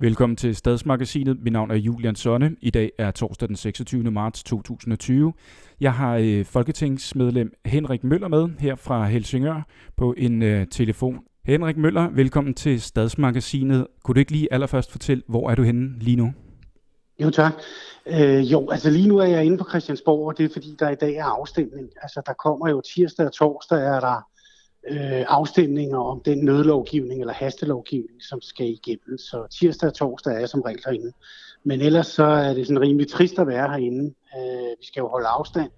Velkommen til Stadsmagasinet. Mit navn er Julian Sonne. I dag er torsdag den 26. marts 2020. Jeg har øh, folketingsmedlem Henrik Møller med her fra Helsingør på en øh, telefon. Henrik Møller, velkommen til Stadsmagasinet. Kunne du ikke lige allerførst fortælle, hvor er du henne lige nu? Jo tak. Øh, jo, altså lige nu er jeg inde på Christiansborg, og det er fordi, der i dag er afstemning. Altså der kommer jo tirsdag og torsdag, er der øh, afstemninger om den nødlovgivning eller hastelovgivning, som skal igennem. Så tirsdag og torsdag er jeg som regel herinde. Men ellers så er det sådan rimelig trist at være herinde. Øh, vi skal jo holde afstand.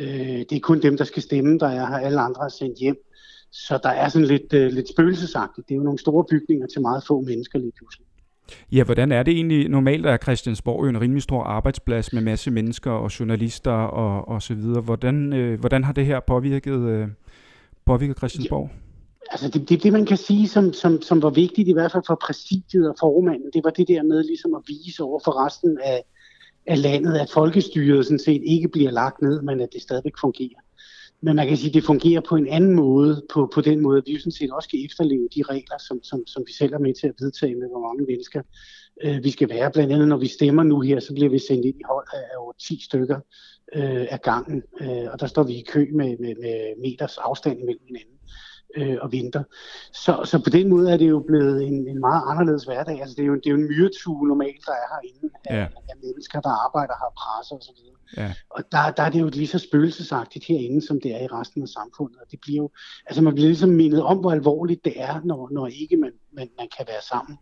Øh, det er kun dem, der skal stemme, der er her. Alle andre er sendt hjem. Så der er sådan lidt, øh, lidt spøgelsesagtigt. Det er jo nogle store bygninger til meget få mennesker lige pludselig. Ja, hvordan er det egentlig? Normalt er Christiansborg jo en rimelig stor arbejdsplads med masse mennesker og journalister og, og så videre. Hvordan, øh, hvordan har det her påvirket, øh, påvirker Christiansborg? Ja. Altså det, det, det man kan sige, som, som, som var vigtigt i hvert fald for præsidiet og formanden, det var det der med ligesom at vise over for resten af, af landet, at folkestyret sådan set ikke bliver lagt ned, men at det stadigvæk fungerer. Men man kan sige, at det fungerer på en anden måde, på, på den måde, at vi sådan set også skal efterleve de regler, som, som, som vi selv er med til at vedtage med, hvor mange mennesker øh, vi skal være. Blandt andet, når vi stemmer nu her, så bliver vi sendt ind i hold af over 10 stykker øh, af gangen, øh, og der står vi i kø med, med, med meters afstand imellem hinanden øh, og vinter. Så, så på den måde er det jo blevet en, en meget anderledes hverdag. Altså det er jo, det er jo en myretue normalt, der er herinde af, ja. af mennesker, der arbejder her, presser osv. Ja. Og der, der er det jo lige så spøgelsesagtigt herinde, som det er i resten af samfundet. Og det bliver jo, altså man bliver ligesom mindet om, hvor alvorligt det er, når, når ikke man, man, man kan være sammen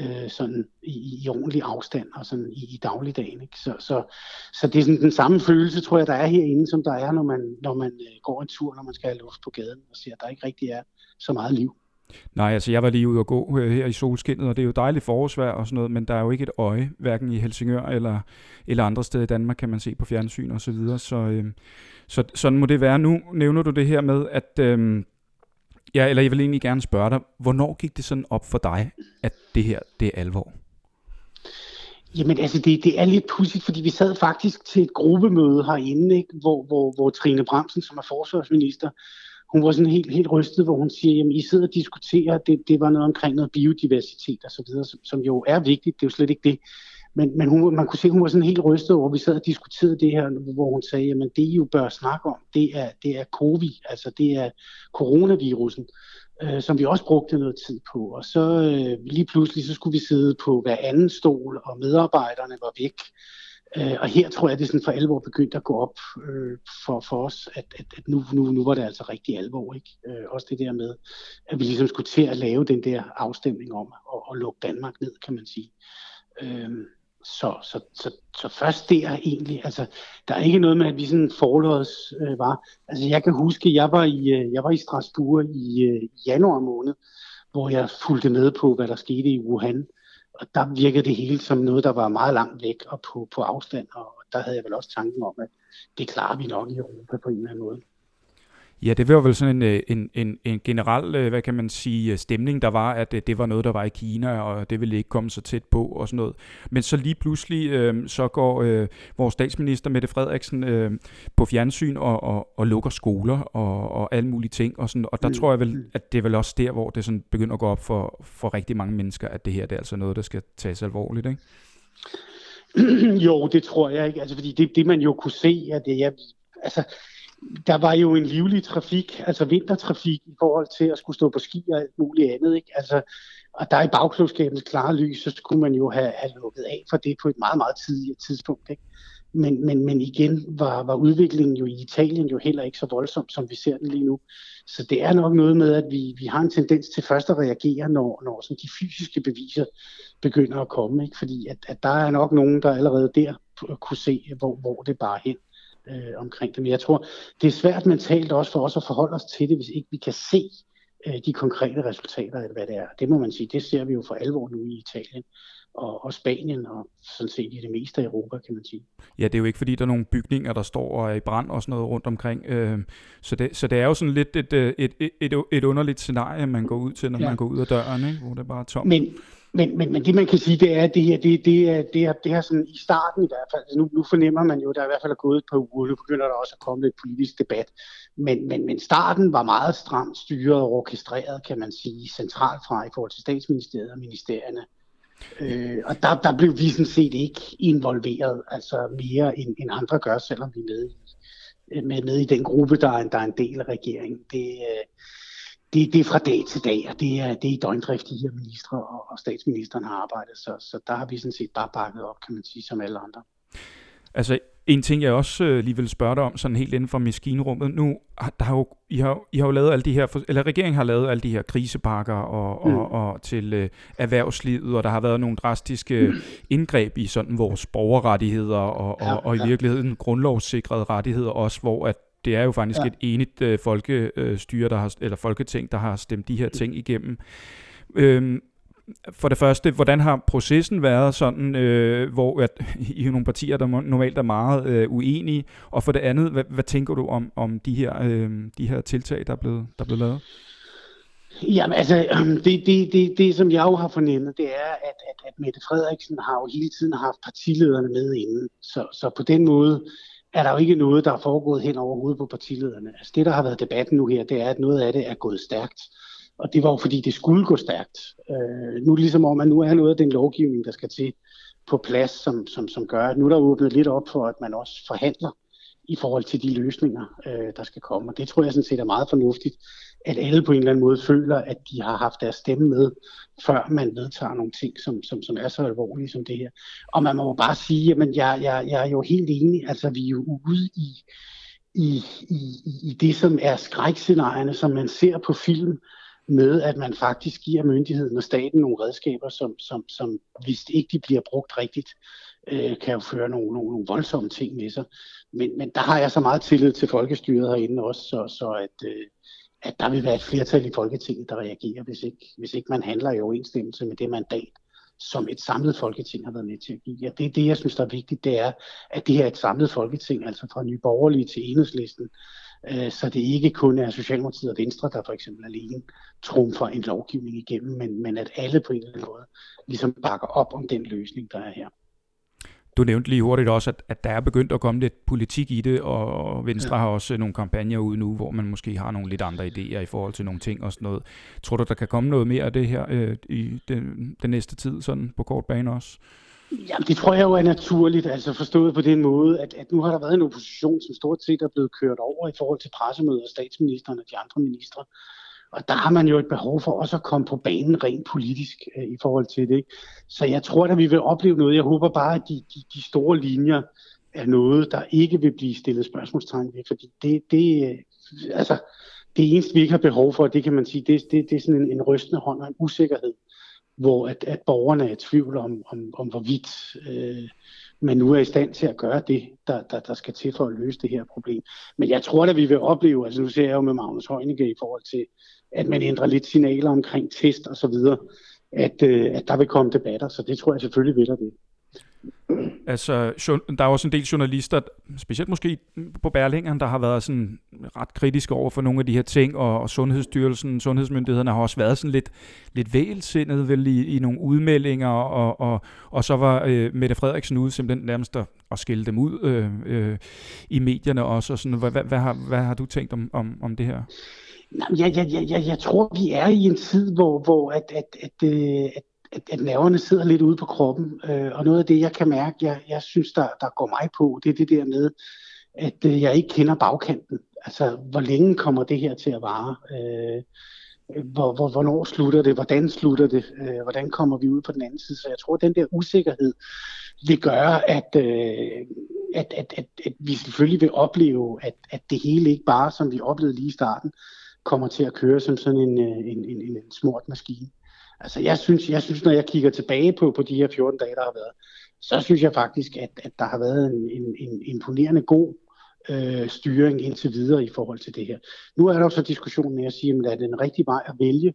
øh, sådan i, i ordentlig afstand og sådan i, i dagligdagen. Ikke? Så, så, så det er sådan den samme følelse, tror jeg, der er herinde, som der er, når man, når man øh, går en tur, når man skal have luft på gaden og ser, at der ikke rigtig er så meget liv. Nej, altså jeg var lige ude og gå øh, her i solskinnet, og det er jo dejligt forårsvejr og sådan noget, men der er jo ikke et øje, hverken i Helsingør eller, eller andre steder i Danmark, kan man se på fjernsyn og så videre. Så, øh, så sådan må det være. Nu nævner du det her med, at øh, Ja, eller jeg vil egentlig gerne spørge dig, hvornår gik det sådan op for dig, at det her, det er alvor? Jamen altså, det, det er lidt pudsigt, fordi vi sad faktisk til et gruppemøde herinde, ikke? Hvor, hvor, hvor Trine Bramsen, som er forsvarsminister, hun var sådan helt, helt rystet, hvor hun siger, jamen I sidder og diskuterer, det, det var noget omkring noget biodiversitet og så videre, som, som jo er vigtigt, det er jo slet ikke det. Men, men hun, man kunne se, at hun var sådan helt rystet over, vi sad og diskuterede det her, hvor hun sagde, at det I jo bør snakke om, det er, det er COVID, altså det er coronavirusen, øh, som vi også brugte noget tid på. Og så øh, lige pludselig, så skulle vi sidde på hver anden stol, og medarbejderne var væk. Øh, og her tror jeg, det er sådan for alvor begyndt at gå op øh, for, for os, at, at, at nu, nu, nu var det altså rigtig alvor. Ikke? Øh, også det der med, at vi ligesom skulle til at lave den der afstemning om at, at lukke Danmark ned, kan man sige. Øh, så, så, så, så først der egentlig, altså der er ikke noget med, at vi sådan forlods øh, var. Altså jeg kan huske, jeg var i, øh, jeg var i Strasbourg i øh, januar måned, hvor jeg fulgte med på, hvad der skete i Wuhan. Og der virkede det hele som noget, der var meget langt væk og på, på afstand. Og der havde jeg vel også tanken om, at det klarer vi nok i Europa på en eller anden måde. Ja, det var vel sådan en, øh, en, en, en generel, øh, hvad kan man sige, øh, stemning, der var, at det var noget, der var i Kina, og det ville ikke komme så tæt på og sådan noget. Men så lige pludselig, øh, så går øh, vores statsminister Mette Frederiksen øh, på fjernsyn og, og, og lukker skoler og, og alle mulige ting. Og, sådan, og der mm. tror jeg vel, at det er vel også der, hvor det sådan begynder at gå op for, for rigtig mange mennesker, at det her det er altså noget, der skal tages alvorligt, ikke? jo, det tror jeg ikke. Altså, fordi det, det man jo kunne se, at det, jeg, altså, der var jo en livlig trafik, altså vintertrafik i forhold til at skulle stå på ski og alt muligt andet. Ikke? Altså, og der i bagklodskabens klare lys, så skulle man jo have, have lukket af for det på et meget, meget tidligt tidspunkt. Ikke? Men, men, men igen var, var udviklingen jo i Italien jo heller ikke så voldsom, som vi ser den lige nu. Så det er nok noget med, at vi, vi har en tendens til først at reagere, når, når sådan de fysiske beviser begynder at komme. Ikke? Fordi at, at der er nok nogen, der allerede der kunne se, hvor, hvor det bare hen øh, omkring det. Men jeg tror, det er svært mentalt også for os at forholde os til det, hvis ikke vi kan se øh, de konkrete resultater, eller hvad det er. Det må man sige, det ser vi jo for alvor nu i Italien og, og Spanien, og sådan set i det meste af Europa, kan man sige. Ja, det er jo ikke fordi, der er nogle bygninger, der står og er i brand og sådan noget rundt omkring. Øh, så, det, så det er jo sådan lidt et, et, et, et, et underligt scenarie, man går ud til, når ja. man går ud af døren, ikke? hvor det er bare tomt. Men, men, men, men det man kan sige, det er, at det her, det, det, er, det, er, det er sådan i starten i hvert fald, altså, nu, nu fornemmer man jo, at der i hvert fald er gået et par uger, nu begynder der også at komme lidt politisk debat, men, men, men starten var meget stramt styret og orkestreret, kan man sige, centralt fra i forhold til statsministeriet og ministerierne. Øh, og der, der blev vi sådan set ikke involveret, altså mere end, end andre gør, selvom vi er med i, med, med i den gruppe, der er, der er en del af regeringen. Det, øh, det, det er fra dag til dag, og det er, det er i døgndrift, de her ministre og, og statsministeren har arbejdet, så, så der har vi sådan set bare bakket op, kan man sige, som alle andre. Altså, en ting, jeg også øh, lige vil spørge dig om, sådan helt inden for maskinrummet. Nu, der har jo, I, har, I har jo lavet alle de her, eller regeringen har lavet alle de her krisepakker og, mm. og, og til øh, erhvervslivet, og der har været nogle drastiske mm. indgreb i sådan vores borgerrettigheder og, ja, og, og i virkeligheden grundlovssikrede rettigheder også, hvor at det er jo faktisk ja. et enigt øh, folkestyre, der har, eller folketing, der har stemt de her ting igennem. Øhm, for det første, hvordan har processen været sådan, øh, hvor at, I er nogle partier, der normalt er meget øh, uenige, og for det andet, hvad, hvad tænker du om, om de, her, øh, de her tiltag, der er blevet, der er blevet lavet? Jamen altså, det, det, det, det som jeg jo har fornemmet, det er, at, at, at Mette Frederiksen har jo hele tiden haft partilederne med inden. Så, så på den måde er der jo ikke noget, der er foregået hen over hovedet på partilederne. Altså det, der har været debatten nu her, det er, at noget af det er gået stærkt. Og det var jo fordi, det skulle gå stærkt. Øh, nu ligesom om, at nu er noget af den lovgivning, der skal til på plads, som, som, som gør, at nu er der åbnet lidt op for, at man også forhandler i forhold til de løsninger, øh, der skal komme. Og det tror jeg sådan set er meget fornuftigt, at alle på en eller anden måde føler, at de har haft deres stemme med, før man vedtager nogle ting, som, som, som er så alvorlige som det her. Og man må bare sige, at jeg, jeg, jeg er jo helt enig, altså vi er jo ude i, i, i, i det, som er skrækscenarierne, som man ser på film, med, at man faktisk giver myndigheden og staten nogle redskaber, som, som, som hvis ikke de bliver brugt rigtigt, øh, kan jo føre nogle, nogle, nogle voldsomme ting med sig. Men, men der har jeg så meget tillid til folkestyret herinde også, så, så at, øh, at der vil være et flertal i Folketinget, der reagerer, hvis ikke, hvis ikke man handler i overensstemmelse med det mandat, som et samlet folketing har været med til at give. Og det er det, jeg synes, der er vigtigt, det er, at det her er et samlet folketing, altså fra Nye Borgerlige til Enhedslisten, øh, så det ikke kun er Socialdemokratiet og Venstre, der for eksempel alene trumfer en lovgivning igennem, men, men at alle på en eller anden måde ligesom bakker op om den løsning, der er her. Du nævnte lige hurtigt også, at, at der er begyndt at komme lidt politik i det, og Venstre ja. har også nogle kampagner ude nu, hvor man måske har nogle lidt andre idéer i forhold til nogle ting og sådan noget. Tror du, der kan komme noget mere af det her øh, i den, den næste tid, sådan på kort bane også? Jamen, det tror jeg jo er naturligt, altså forstået på den måde, at, at nu har der været en opposition, som stort set er blevet kørt over i forhold til pressemøder af statsministeren og de andre ministre. Og der har man jo et behov for også at komme på banen rent politisk øh, i forhold til det. Så jeg tror, at vi vil opleve noget. Jeg håber bare, at de, de, de store linjer er noget, der ikke vil blive stillet spørgsmålstegn ved, fordi det, det, øh, altså, det eneste, vi ikke har behov for, det kan man sige, det, det, det er sådan en, en rystende hånd og en usikkerhed, hvor at, at borgerne er i tvivl om, om, om hvorvidt øh, man nu er i stand til at gøre det, der, der, der skal til for at løse det her problem. Men jeg tror at vi vil opleve, altså nu ser jeg jo med Magnus Heunicke i forhold til, at man ændrer lidt signaler omkring test og så videre, at, øh, at der vil komme debatter, så det tror jeg selvfølgelig vil der det. Altså, der er også en del journalister, specielt måske på Berlingeren, der har været sådan ret kritiske over for nogle af de her ting, og, og Sundhedsstyrelsen, sundhedsmyndighederne har også været sådan lidt, lidt vælsindet vel i, i nogle udmeldinger, og, og, og så var øh, Mette Frederiksen ude simpelthen nærmest at, at skille dem ud øh, øh, i medierne også. Og sådan. Hvad, hvad, hvad, har, hvad har du tænkt om, om, om det her? Jeg, jeg, jeg, jeg, jeg tror, vi er i en tid, hvor, hvor at, at, at, øh, at, at at, at nerverne sidder lidt ude på kroppen. Øh, og noget af det, jeg kan mærke, jeg, jeg synes, der, der går mig på, det er det der med, at øh, jeg ikke kender bagkanten. Altså, hvor længe kommer det her til at vare? Øh, hvor, hvor, hvornår slutter det? Hvordan slutter det? Øh, hvordan kommer vi ud på den anden side? Så jeg tror, at den der usikkerhed vil gøre, at, øh, at, at, at, at vi selvfølgelig vil opleve, at, at det hele ikke bare, som vi oplevede lige i starten, kommer til at køre som sådan en, øh, en, en, en, smurt maskine. Altså jeg synes, jeg synes, når jeg kigger tilbage på, på de her 14 dage, der har været, så synes jeg faktisk, at, at der har været en, en, en imponerende god øh, styring indtil videre i forhold til det her. Nu er der jo så diskussionen med at sige, at det er den rigtige vej at vælge,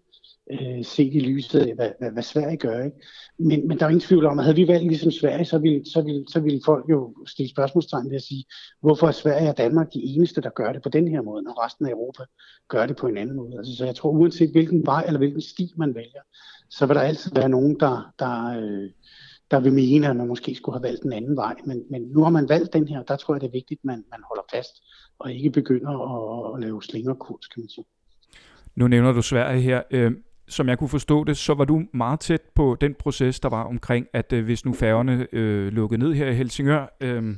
øh, set i lyset af, hvad, hvad, hvad Sverige gør. Ikke? Men, men der er ingen tvivl om, at havde vi valgt ligesom Sverige, så ville, så ville, så ville folk jo stille spørgsmålstegn ved at sige, hvorfor er Sverige og Danmark de eneste, der gør det på den her måde, når resten af Europa gør det på en anden måde. Altså, så jeg tror, uanset hvilken vej eller hvilken sti man vælger, så vil der altid være nogen, der, der, øh, der vil mene, at man måske skulle have valgt en anden vej. Men, men nu har man valgt den her, der tror jeg, det er vigtigt, at man, man holder fast og ikke begynder at, at lave slingerkurs, kan man sige. Nu nævner du Sverige her. Øh, som jeg kunne forstå det, så var du meget tæt på den proces, der var omkring, at øh, hvis nu færgerne øh, lukkede ned her i Helsingør, øh,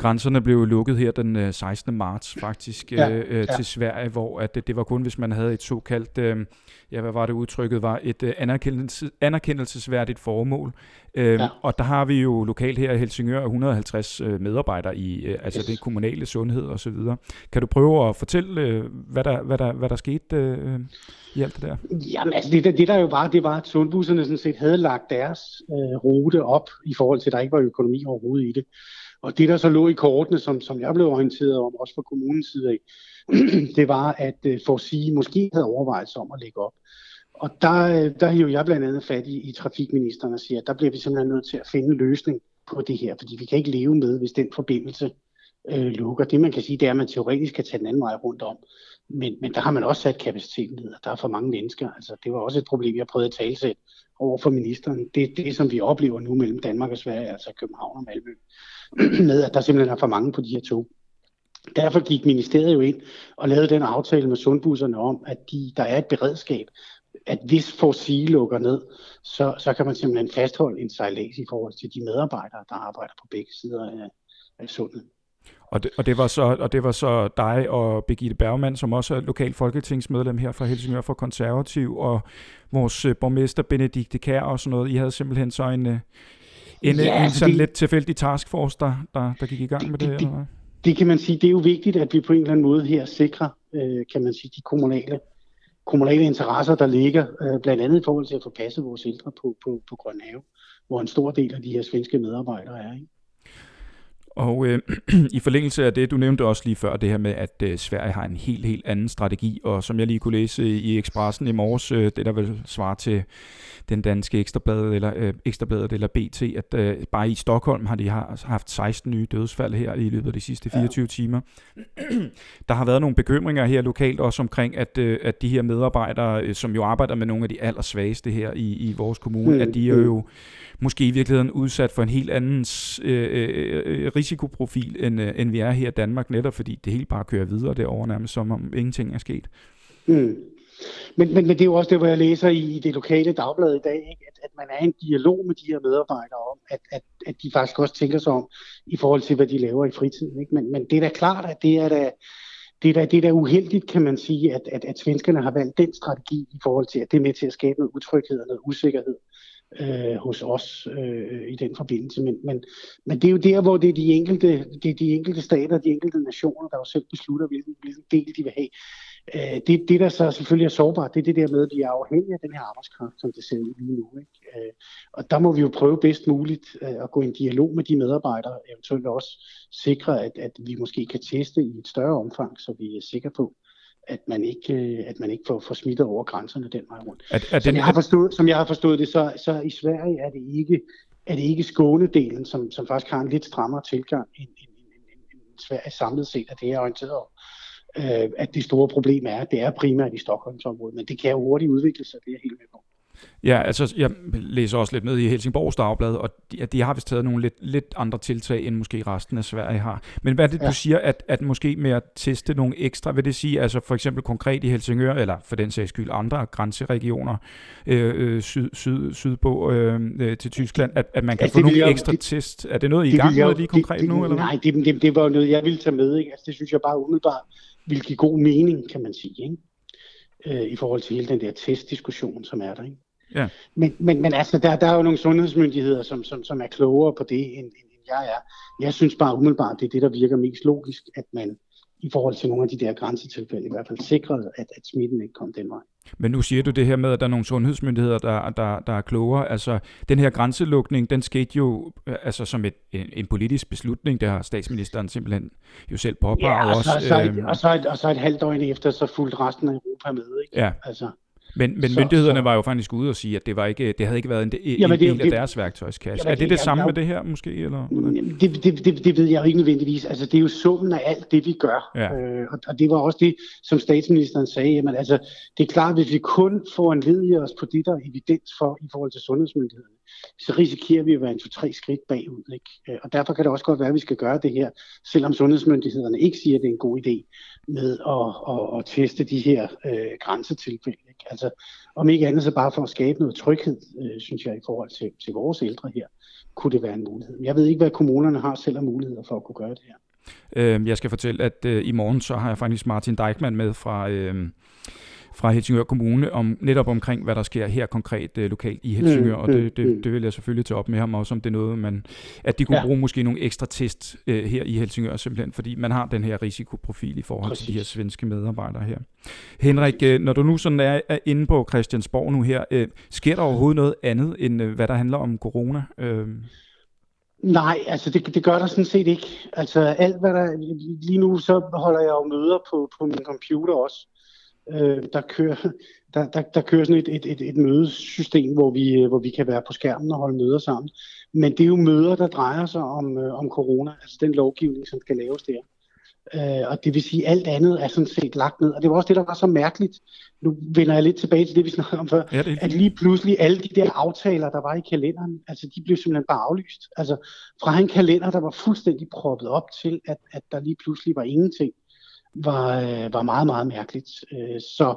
grænserne blev lukket her den øh, 16. marts faktisk øh, ja, øh, ja. til Sverige, hvor at, det var kun, hvis man havde et såkaldt, øh, ja hvad var det udtrykket, var et øh, anerkendelse, anerkendelsesværdigt formål. Øh, ja. Og der har vi jo lokalt her i Helsingør 150 øh, medarbejdere i øh, altså yes. den kommunale sundhed osv. Kan du prøve at fortælle, øh, hvad, der, hvad, der, hvad der skete øh, i alt det der? Jamen altså det, det der jo var, det var, at sundbusserne sådan set havde lagt deres øh, rute op i forhold til, at der ikke var økonomi overhovedet i det. Og det, der så lå i kortene, som, som jeg blev orienteret om, også fra kommunens side af, det var, at øh, for at sige, måske havde overvejet om at lægge op. Og der, øh, der hiver jeg blandt andet fat i, i trafikministeren og siger, at der bliver vi simpelthen nødt til at finde en løsning på det her, fordi vi kan ikke leve med, hvis den forbindelse øh, lukker. Det man kan sige, det er, at man teoretisk kan tage den anden vej rundt om. Men, men der har man også sat kapaciteten ned, og der er for mange mennesker. Altså, det var også et problem, jeg prøvede at tale til over for ministeren. Det det, som vi oplever nu mellem Danmark og Sverige, altså København og Malmø, med at der simpelthen er for mange på de her tog. Derfor gik ministeriet jo ind og lavede den aftale med sundbusserne om, at de, der er et beredskab, at hvis Forsige lukker ned, så, så kan man simpelthen fastholde en sejlads i forhold til de medarbejdere, der arbejder på begge sider af, af sundet. Og det, og, det var så, og det var så dig og Birgitte Bergmann, som også er lokal folketingsmedlem her fra Helsingør for Konservativ, og vores øh, borgmester Benedikte Kær og sådan noget. I havde simpelthen så en, øh, en, ja, en sådan det, lidt tilfældig taskforce, der, der, der gik i gang med det, det, eller hvad? Det kan man sige, det er jo vigtigt, at vi på en eller anden måde her sikrer, øh, kan man sige, de kommunale, kommunale interesser, der ligger, øh, blandt andet i forhold til at få passet vores ældre på, på, på Grønhave, hvor en stor del af de her svenske medarbejdere er. Ikke? Og øh, i forlængelse af det, du nævnte også lige før, det her med, at øh, Sverige har en helt, helt anden strategi, og som jeg lige kunne læse i Expressen i morges, øh, det der vil svare til den danske ekstrabladet eller, øh, ekstrabladet eller BT, at øh, bare i Stockholm har de har, haft 16 nye dødsfald her i løbet af de sidste 24 ja. timer. Der har været nogle bekymringer her lokalt også omkring, at, øh, at de her medarbejdere, øh, som jo arbejder med nogle af de allersvageste her i, i vores kommune, mm. at de er jo mm måske i virkeligheden udsat for en helt anden øh, øh, øh, risikoprofil, end, øh, end vi er her i Danmark, netop fordi det hele bare kører videre derovre nærmest, som om ingenting er sket. Mm. Men, men, men det er jo også det, hvor jeg læser i, i det lokale dagblad i dag, ikke? At, at man er i en dialog med de her medarbejdere om, at, at, at de faktisk også tænker sig om i forhold til, hvad de laver i fritiden. Ikke? Men, men det er da klart, at det er da, det er da, det er da uheldigt, kan man sige, at, at, at svenskerne har valgt den strategi i forhold til, at det er med til at skabe noget utryghed og noget usikkerhed øh, hos os øh, i den forbindelse. Men, men, men det er jo der, hvor det er de enkelte, det er de enkelte stater, de enkelte nationer, der jo selv beslutter, hvilken, hvilken del de vil have. Øh, det, det, der så selvfølgelig er sårbart, det er det der med, at de er afhængige af den her arbejdskraft, som det ser ud lige nu. Ikke? Øh, og der må vi jo prøve bedst muligt øh, at gå i en dialog med de medarbejdere, eventuelt også sikre, at, at vi måske kan teste i et større omfang, så vi er sikre på, at man ikke, øh, at man ikke får, får smittet over grænserne den vej rundt. At, at som, jeg har forstået, som jeg har forstået det, så, så i Sverige er det ikke, er det ikke Skånedelen, som, som faktisk har en lidt strammere tilgang end, end, end, end, end Sverige samlet set, at det er orienteret om. Øh, at det store problem er, at det er primært i Stockholmsområdet, men det kan jo hurtigt udvikle sig, det er helt med. Ja, altså jeg læser også lidt med i Helsingborgs Dagblad, og de, de har vist taget nogle lidt, lidt andre tiltag, end måske resten af Sverige har. Men hvad er det, ja. du siger, at, at måske med at teste nogle ekstra, vil det sige, altså for eksempel konkret i Helsingør, eller for den sags skyld andre grænseregioner øh, øh syd, syd, sydpå øh, øh, til Tyskland, at, at man kan ja, få nogle jeg, ekstra det, test? Er det noget, I er i gang med lige konkret det, nu? Eller nej, det, det, det var noget, jeg ville tage med. Ikke? Altså, det synes jeg bare umiddelbart ville give god mening, kan man sige, ikke? Øh, i forhold til hele den der testdiskussion, som er der. Ikke? Ja. Men, men, men altså, der, der er jo nogle sundhedsmyndigheder, som, som, som er klogere på det, end, end jeg er. Jeg synes bare umiddelbart, det er det, der virker mest logisk, at man i forhold til nogle af de der grænsetilfælde i hvert fald sikrede, at, at smitten ikke kom den vej. Men nu siger du det her med, at der er nogle sundhedsmyndigheder, der, der, der er klogere. Altså, den her grænselukning, den skete jo øh, altså, som et, en, en politisk beslutning. Det har statsministeren simpelthen jo selv påpeget ja, og så, også. Så, øh, og, så et, og så et halvt år efter, så fulgte resten af Europa med. Ikke? Ja. Altså, men, men så, myndighederne så, var jo faktisk ude og sige, at det, var ikke, det havde ikke været en, en jamen, del det, af deres værktøjskasse. Jamen, er det det, det samme med det her måske? Eller? Det, det, det, det ved jeg jo ikke nødvendigvis. Altså, det er jo summen af alt det, vi gør. Ja. Øh, og, og det var også det, som statsministeren sagde. Jamen, altså, det er klart, hvis vi kun får en led i os på det, der er evidens for i forhold til sundhedsmyndighederne, så risikerer vi at være en to-tre skridt bagud. Ikke? Øh, og derfor kan det også godt være, at vi skal gøre det her, selvom sundhedsmyndighederne ikke siger, at det er en god idé med at, at, at teste de her øh, grænsetilfælde. Altså, om ikke andet så bare for at skabe noget tryghed, øh, synes jeg, i forhold til, til vores ældre her, kunne det være en mulighed. Jeg ved ikke, hvad kommunerne har selv af muligheder for at kunne gøre det her. Øh, jeg skal fortælle, at øh, i morgen så har jeg faktisk Martin Deichmann med fra... Øh, fra Helsingør Kommune om netop omkring, hvad der sker her konkret øh, lokalt i Helsingør, mm, og det, det, mm. det vil jeg selvfølgelig tage op med ham også, om det er noget, man, at de kunne ja. bruge måske nogle ekstra test øh, her i Helsingør, simpelthen fordi man har den her risikoprofil i forhold Præcis. til de her svenske medarbejdere her. Henrik, øh, når du nu sådan er, er inde på Christiansborg nu her, øh, sker der overhovedet noget andet, end øh, hvad der handler om corona? Øh? Nej, altså det, det gør der sådan set ikke. Altså alt hvad der, lige nu så holder jeg jo møder på, på min computer også. Øh, der, kører, der, der, der kører sådan et, et, et, et mødesystem, hvor vi, hvor vi kan være på skærmen og holde møder sammen. Men det er jo møder, der drejer sig om, øh, om corona, altså den lovgivning, som skal laves der. Øh, og det vil sige, at alt andet er sådan set lagt ned. Og det var også det, der var så mærkeligt. Nu vender jeg lidt tilbage til det, vi snakkede om før. Ja, det at lige pludselig alle de der aftaler, der var i kalenderen, altså de blev simpelthen bare aflyst. Altså fra en kalender, der var fuldstændig proppet op til, at, at der lige pludselig var ingenting, var, øh, var meget, meget mærkeligt. Øh, så,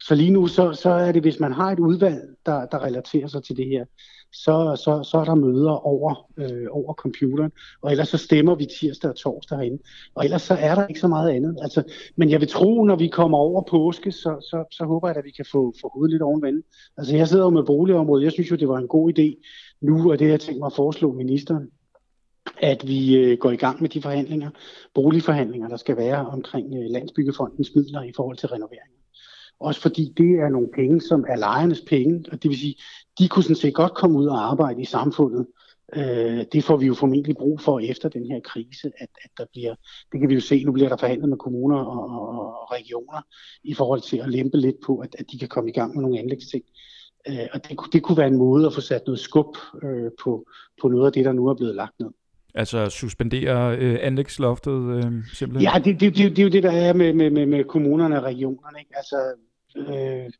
så lige nu, så, så er det, hvis man har et udvalg, der, der relaterer sig til det her, så, så, så er der møder over, øh, over computeren, og ellers så stemmer vi tirsdag og torsdag herinde, og ellers så er der ikke så meget andet. Altså, men jeg vil tro, når vi kommer over påske, så, så, så håber jeg, at vi kan få, få hovedet lidt ovenvand. Altså jeg sidder jo med boligområdet, jeg synes jo, det var en god idé nu, og det jeg tænkt mig at foreslå ministeren, at vi øh, går i gang med de forhandlinger, boligforhandlinger, der skal være omkring øh, Landsbyggefondens midler i forhold til renovering. Også fordi det er nogle penge, som er lejernes penge, og det vil sige, de kunne sådan set godt komme ud og arbejde i samfundet. Øh, det får vi jo formentlig brug for efter den her krise, at, at der bliver, det kan vi jo se, nu bliver der forhandlet med kommuner og, og, og regioner i forhold til at lempe lidt på, at, at de kan komme i gang med nogle anlægsting. Øh, og det, det kunne være en måde at få sat noget skub øh, på, på noget af det, der nu er blevet lagt ned. Altså suspendere øh, anlægsloftet øh, simpelthen? Ja, det, det, det, det er jo det, der er med, med, med, med kommunerne og regionerne. Ikke? Altså, øh,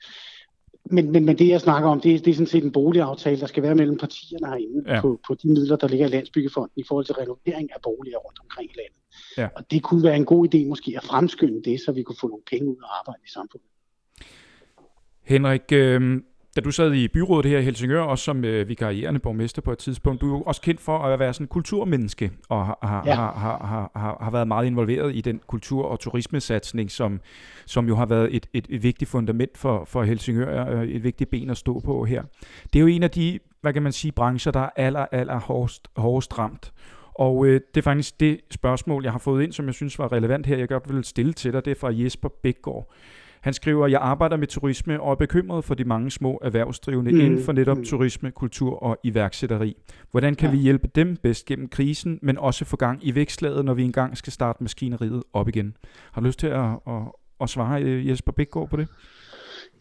men, men, men det, jeg snakker om, det, det er sådan set en boligaftale, der skal være mellem partierne herinde ja. på, på de midler, der ligger i Landsbyggefonden i forhold til renovering af boliger rundt omkring i landet. Ja. Og det kunne være en god idé måske at fremskynde det, så vi kunne få nogle penge ud og arbejde i samfundet. Henrik, øh, da du sad i byrådet her i Helsingør, også som øh, vikarierende borgmester på et tidspunkt, du er jo også kendt for at være sådan en kulturmenneske, og har, har, ja. har, har, har, har været meget involveret i den kultur- og turismesatsning, som, som jo har været et, et, et vigtigt fundament for, for Helsingør, øh, et vigtigt ben at stå på her. Det er jo en af de, hvad kan man sige, brancher, der er aller, aller hårdest, hårdest ramt. Og øh, det er faktisk det spørgsmål, jeg har fået ind, som jeg synes var relevant her, jeg godt vil stille til dig, det er fra Jesper Bækgaard. Han skriver, jeg arbejder med turisme og er bekymret for de mange små erhvervsdrivende mm. inden for netop mm. turisme, kultur og iværksætteri. Hvordan kan ja. vi hjælpe dem bedst gennem krisen, men også få gang i vækstlaget, når vi engang skal starte maskineriet op igen? Har du lyst til at, at, at svare øh, Jesper Bækgaard på det?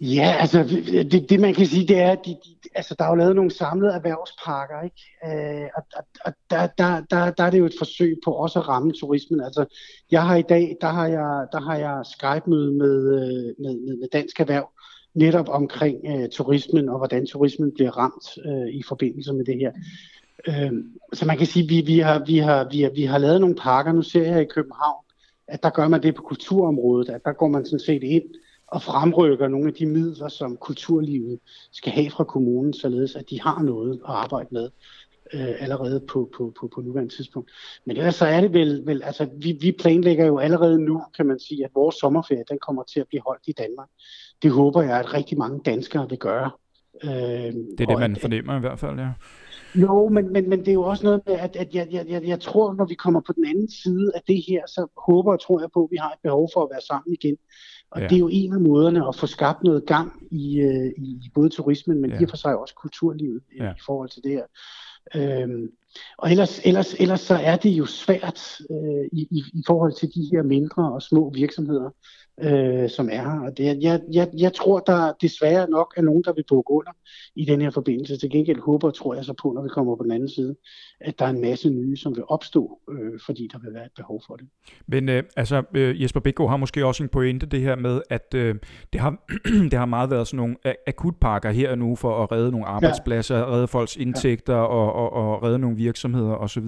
Ja, altså det, det man kan sige, det er, at de, de, altså, der er jo lavet nogle samlede erhvervspakker, ikke? Øh, og, og, og der, der, der, der er det jo et forsøg på også at ramme turismen. Altså, jeg har i dag, der har jeg, der har jeg Skype-møde med, øh, med, med, med Dansk Erhverv, netop omkring øh, turismen og hvordan turismen bliver ramt øh, i forbindelse med det her. Øh, så man kan sige, vi, vi, har, vi, har, vi, har, vi har lavet nogle pakker. Nu ser jeg i København, at der gør man det på kulturområdet, at der går man sådan set ind og fremrykker nogle af de midler, som kulturlivet skal have fra kommunen, således at de har noget at arbejde med øh, allerede på, på, på, på nuværende tidspunkt. Men ellers så er det vel, vel altså vi, vi planlægger jo allerede nu, kan man sige, at vores sommerferie, den kommer til at blive holdt i Danmark. Det håber jeg, at rigtig mange danskere vil gøre. Øh, det er det, man fornemmer i hvert fald, ja. Jo, men, men, men det er jo også noget med, at, at jeg, jeg, jeg, jeg tror, når vi kommer på den anden side af det her, så håber og tror jeg på, at vi har et behov for at være sammen igen. Og ja. det er jo en af måderne at få skabt noget gang i, øh, i både turismen, men ja. i og for sig også kulturlivet ja. i forhold til det her. Øhm, og ellers, ellers, ellers så er det jo svært øh, i, i, i forhold til de her mindre og små virksomheder, øh, som er her. Og det, jeg, jeg, jeg tror, der desværre nok er nogen, der vil bukke under i den her forbindelse. Til gengæld håber og tror jeg så på, når vi kommer på den anden side, at der er en masse nye, som vil opstå, øh, fordi der vil være et behov for det. Men øh, altså, øh, Jesper Bækgaard har måske også en pointe det her med, at øh, det, har, det har meget været sådan nogle akutpakker her nu for at redde nogle arbejdspladser, ja. redde folks indtægter ja. og, og, og redde nogle virksomheder osv.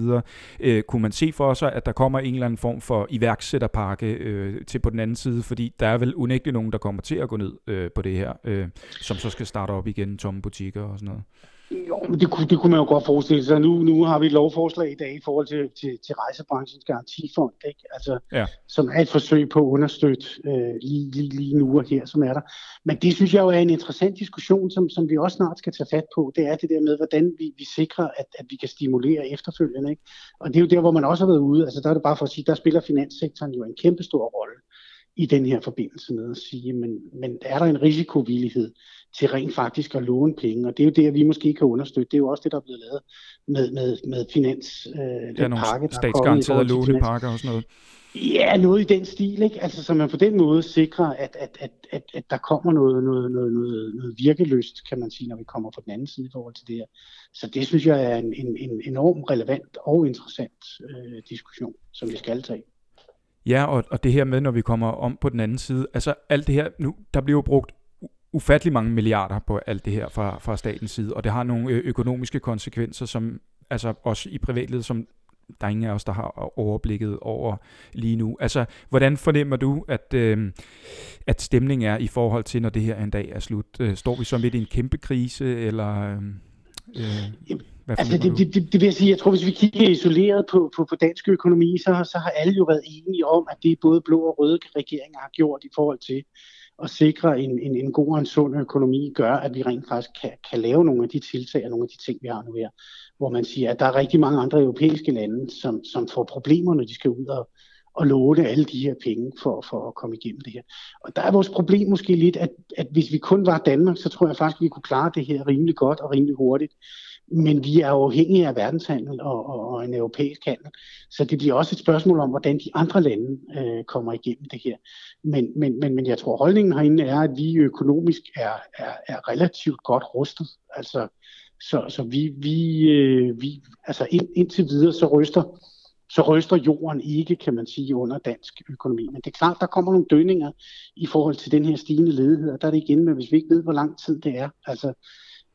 Øh, kunne man se for sig, at der kommer en eller anden form for iværksætterpakke øh, til på den anden side? Fordi fordi der er vel unægteligt nogen, der kommer til at gå ned øh, på det her, øh, som så skal starte op igen, tomme butikker og sådan noget. Jo, men det kunne, det kunne man jo godt forestille sig. Nu, nu har vi et lovforslag i dag i forhold til, til, til rejsebranchens garantifond, ikke? Altså, ja. som er et forsøg på at understøtte øh, lige, lige, lige nu og her, som er der. Men det synes jeg jo er en interessant diskussion, som, som vi også snart skal tage fat på. Det er det der med, hvordan vi, vi sikrer, at, at vi kan stimulere efterfølgende. Ikke? Og det er jo der, hvor man også har været ude. Altså, der er det bare for at sige, der spiller finanssektoren jo en kæmpe stor rolle i den her forbindelse med at sige, men, men er der en risikovillighed til rent faktisk at låne penge? Og det er jo det, vi måske kan understøtte. Det er jo også det, der er blevet lavet med, med, med finans. Øh, der er nogle pakke, statsgaranterede lånepakker og sådan noget. Ja, noget i den stil, ikke? Altså, så man på den måde sikrer, at, at, at, at, at der kommer noget, noget, noget, noget, noget virkeløst, kan man sige, når vi kommer på den anden side i forhold til det her. Så det synes jeg er en, en, en enorm relevant og interessant øh, diskussion, som vi skal tage. Ja, og, og det her med, når vi kommer om på den anden side, altså alt det her, nu, der bliver jo brugt ufattelig mange milliarder på alt det her fra, fra statens side, og det har nogle øh, økonomiske konsekvenser, som altså også i privatlivet, som der er ingen af os, der har overblikket over lige nu. Altså, hvordan fornemmer du, at, øh, at stemningen er i forhold til, når det her en dag er slut? Øh, står vi så midt i en kæmpe krise, eller... Øh, øh? Altså, det, det, det, det vil jeg sige, jeg tror, hvis vi kigger isoleret på, på, på dansk økonomi, så, så har alle jo været enige om, at det både blå og røde regeringer har gjort i forhold til at sikre en, en, en god og en sund økonomi, gør, at vi rent faktisk kan, kan lave nogle af de tiltag og nogle af de ting, vi har nu her. Hvor man siger, at der er rigtig mange andre europæiske lande, som, som får problemer, når de skal ud og, og låne alle de her penge for, for at komme igennem det her. Og der er vores problem måske lidt, at, at hvis vi kun var Danmark, så tror jeg faktisk, at vi kunne klare det her rimelig godt og rimelig hurtigt. Men vi er afhængige af verdenshandel og, og, og en europæisk handel. Så det bliver også et spørgsmål om, hvordan de andre lande øh, kommer igennem det her. Men, men, men, men jeg tror, holdningen herinde er, at vi økonomisk er, er, er relativt godt rustet. Altså, så, så vi, vi, øh, vi altså ind, indtil videre, så ryster så ryster jorden ikke, kan man sige, under dansk økonomi. Men det er klart, der kommer nogle dønninger i forhold til den her stigende ledighed, og der er det igen med, hvis vi ikke ved, hvor lang tid det er. Altså,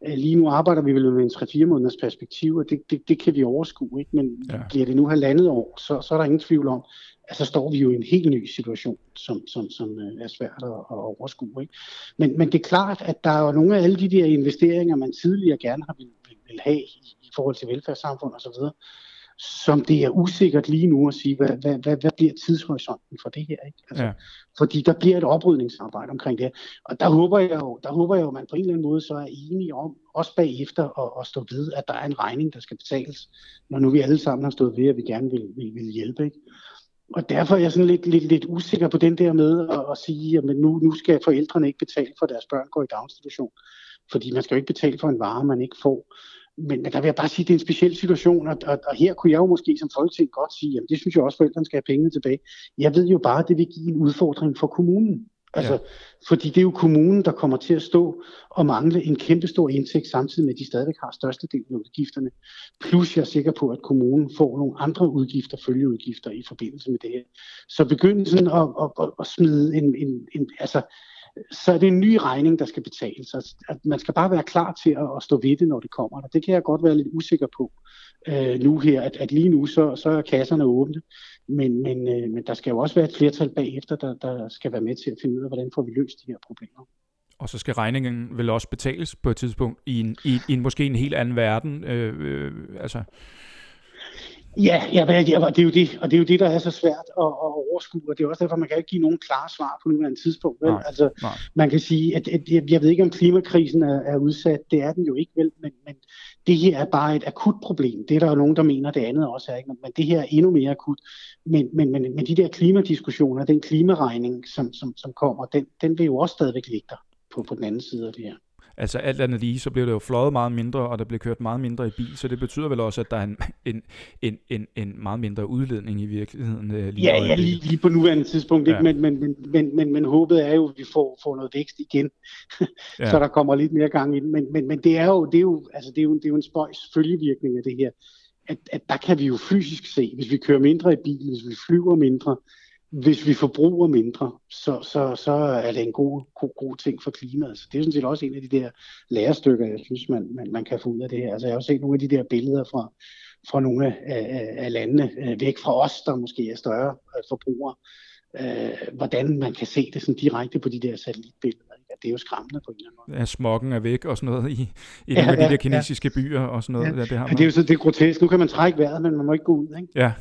lige nu arbejder vi vel med en 3-4 måneders perspektiv, og det, det, det kan vi overskue. Ikke? Men ja. bliver det nu halvandet år, så, så er der ingen tvivl om, at så står vi jo i en helt ny situation, som, som, som øh, er svært at, at overskue. Ikke? Men, men det er klart, at der er jo nogle af alle de der investeringer, man tidligere gerne har vil, vil, vil have i, i forhold til velfærdssamfund osv., som det er usikkert lige nu at sige, hvad, hvad, hvad, hvad bliver tidshorisonten for det her? Ikke? Altså, ja. Fordi der bliver et oprydningsarbejde omkring det Og der håber jeg jo, der håber jeg jo, at man på en eller anden måde så er enige om, også bagefter, at, at stå ved, at der er en regning, der skal betales, når nu vi alle sammen har stået ved, at vi gerne vil, vil, vil hjælpe. Ikke? Og derfor er jeg sådan lidt, lidt, lidt usikker på den der med at, at sige, at nu, nu skal forældrene ikke betale for, at deres børn går i daginstitution. Fordi man skal jo ikke betale for en vare, man ikke får men, der vil jeg bare sige, at det er en speciel situation, og, og, og her kunne jeg jo måske som folketing godt sige, at det synes jeg også, forældrene skal have pengene tilbage. Jeg ved jo bare, at det vil give en udfordring for kommunen. Altså, ja. Fordi det er jo kommunen, der kommer til at stå og mangle en kæmpe stor indtægt, samtidig med, at de stadigvæk har størstedelen af udgifterne. Plus jeg er sikker på, at kommunen får nogle andre udgifter, følgeudgifter i forbindelse med det her. Så begyndelsen at, at, at, at smide en, en, en altså, så er det en ny regning, der skal betales. Altså, at man skal bare være klar til at, at stå ved det, når det kommer. Og det kan jeg godt være lidt usikker på øh, nu her, at, at lige nu så, så er kasserne åbne. Men, men, øh, men der skal jo også være et flertal bagefter, der, der skal være med til at finde ud af, hvordan får vi løst de her problemer. Og så skal regningen vel også betales på et tidspunkt i en, i, i en måske en helt anden verden. Øh, øh, altså Ja, ja, og det er jo det, og det er jo det, der er så svært at, at overskue, og det er også derfor, man kan ikke give nogen klare svar på nuværende tidspunkt. Vel? Nej, altså, nej. Man kan sige, at, at jeg ved ikke, om klimakrisen er, er udsat, det er den jo ikke, vel, men, men det her er bare et akut problem. Det er der jo nogen, der mener, det andet også er, ikke? men det her er endnu mere akut. Men, men, men, men de der klimadiskussioner, den klimaregning, som, som, som kommer, den, den vil jo også stadigvæk ligge der på, på den anden side af det her. Altså alt andet lige, så bliver det jo fløjet meget mindre, og der bliver kørt meget mindre i bil, så det betyder vel også, at der er en, en, en, en, en meget mindre udledning i virkeligheden. Øh, lige ja, ja lige, lige på nuværende tidspunkt, ja. ikke? Men, men, men, men, men, men håbet er jo, at vi får, får noget vækst igen, ja. så der kommer lidt mere gang i Men, men, men det er jo, det er jo, altså, det er jo, det er jo en spøjs følgevirkning af det her, at, at der kan vi jo fysisk se, hvis vi kører mindre i bil, hvis vi flyver mindre, hvis vi forbruger mindre, så, så, så er det en god, god, god ting for klimaet. Så det er sådan set også en af de der lærestykker, jeg synes, man, man, man kan få ud af det her. Altså, jeg har også set nogle af de der billeder fra, fra nogle af, af, af landene øh, væk fra os, der måske er større øh, forbrugere, øh, hvordan man kan se det sådan direkte på de der satellitbilleder. Ja, det er jo skræmmende på en eller anden måde. Ja, smokken er væk og sådan noget i, i ja, nogle af de ja, der kinesiske ja. byer og sådan noget. Ja. Ja, det, har man. ja, det er jo så det er grotesk. Nu kan man trække vejret, men man må ikke gå ud. Ikke? Ja.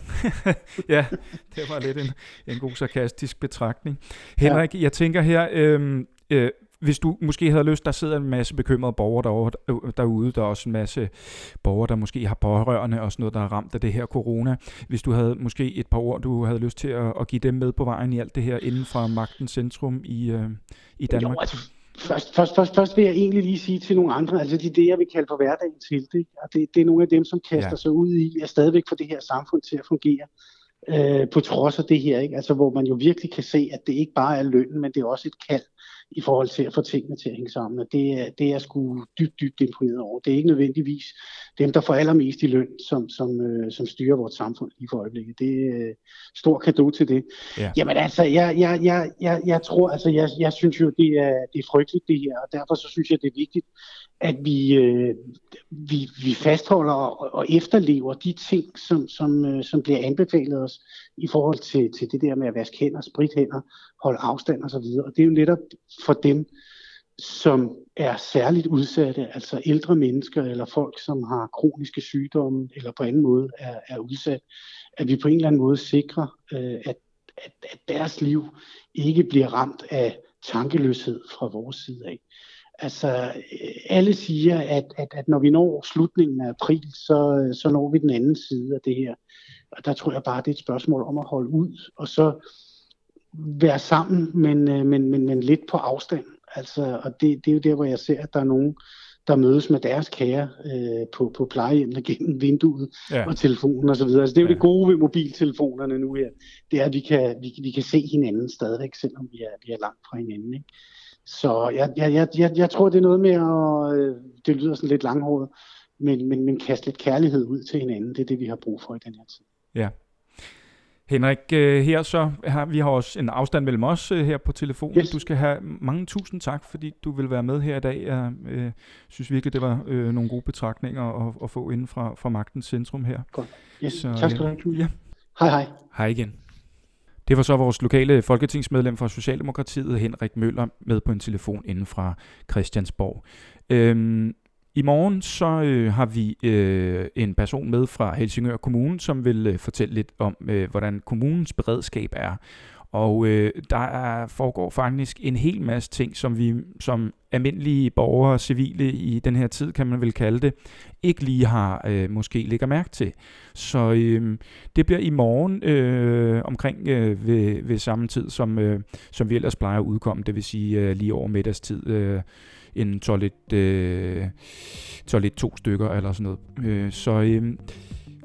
ja, det var lidt en, en god sarkastisk betragtning. Henrik, ja. jeg tænker her, øh, øh, hvis du måske havde lyst, der sidder en masse bekymrede borgere derovre, derude, der er også en masse borgere, der måske har pårørende og sådan noget, der er ramt af det her corona. Hvis du havde måske et par ord, du havde lyst til at, at give dem med på vejen i alt det her inden fra magtens centrum i, øh, i Danmark. Jo, altså, først, først, først, først vil jeg egentlig lige sige til nogle andre, altså de det, jeg vil kalde for hverdagen til, det, og det, det er nogle af dem, som kaster ja. sig ud i, at stadigvæk få det her samfund til at fungere øh, på trods af det her, ikke? Altså, hvor man jo virkelig kan se, at det ikke bare er lønnen, men det er også et kald i forhold til at få tingene til at hænge sammen. Og det er, det er sgu dybt, dybt imponeret over. Det er ikke nødvendigvis dem, der får allermest i løn, som, som, øh, som styrer vores samfund lige for øjeblikket. Det er øh, stor kado til det. Ja. Jamen altså, jeg, jeg, jeg, jeg, jeg tror, altså, jeg, jeg synes jo, det er, det er frygteligt det her, og derfor så synes jeg, det er vigtigt, at vi, øh, vi, vi fastholder og, og efterlever de ting, som, som, øh, som bliver anbefalet os i forhold til, til det der med at vaske hænder, sprithænder, holde afstand osv. Og, og det er jo netop for dem, som er særligt udsatte, altså ældre mennesker eller folk, som har kroniske sygdomme eller på anden måde er, er udsat, at vi på en eller anden måde sikrer, øh, at, at, at deres liv ikke bliver ramt af tankeløshed fra vores side af. Altså, alle siger, at, at, at når vi når slutningen af april, så, så når vi den anden side af det her. Og der tror jeg bare, det er et spørgsmål om at holde ud, og så være sammen, men, øh, men, men, men lidt på afstand. Altså, og det, det er jo der, hvor jeg ser, at der er nogen, der mødes med deres kære øh, på, på plejehjemmene gennem vinduet ja. og telefonen osv. Altså, det er jo ja. det gode ved mobiltelefonerne nu her. Det er, at vi kan, vi, vi kan se hinanden stadigvæk, selvom vi er, vi er langt fra hinanden. Ikke? Så jeg, jeg, jeg, jeg, jeg tror, det er noget med at, øh, det lyder sådan lidt langhåret, men, men, men kaste lidt kærlighed ud til hinanden. Det er det, vi har brug for i den her tid. Ja. Henrik, øh, her så har vi har også en afstand mellem os øh, her på telefonen. Yes. Du skal have mange tusind tak, fordi du vil være med her i dag. Jeg øh, synes virkelig, det var øh, nogle gode betragtninger at, at få inden fra, fra magtens centrum her. Godt. Yes. Så, tak skal du have. Ja. Hej hej. Hej igen. Det var så vores lokale folketingsmedlem fra Socialdemokratiet, Henrik Møller, med på en telefon inden fra Christiansborg. Øhm, I morgen så øh, har vi øh, en person med fra Helsingør Kommune, som vil øh, fortælle lidt om, øh, hvordan kommunens beredskab er. Og øh, der er, foregår faktisk en hel masse ting, som vi som almindelige borgere og civile i den her tid, kan man vel kalde det, ikke lige har øh, måske lægger mærke til. Så øh, det bliver i morgen øh, omkring øh, ved, ved samme tid, som, øh, som vi ellers plejer at udkomme, det vil sige øh, lige over middagstid. Øh, en toilet, øh, toilet to stykker eller sådan noget. Øh, så øh,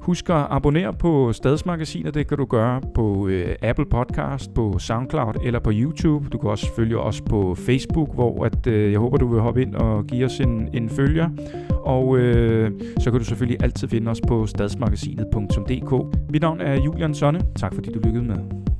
Husk at abonnere på Stadsmagasinet. Det kan du gøre på øh, Apple Podcast, på SoundCloud eller på YouTube. Du kan også følge os på Facebook, hvor at, øh, jeg håber, du vil hoppe ind og give os en, en følger. Og øh, så kan du selvfølgelig altid finde os på stadsmagasinet.dk. Mit navn er Julian Sonne. Tak fordi du lykkedes med.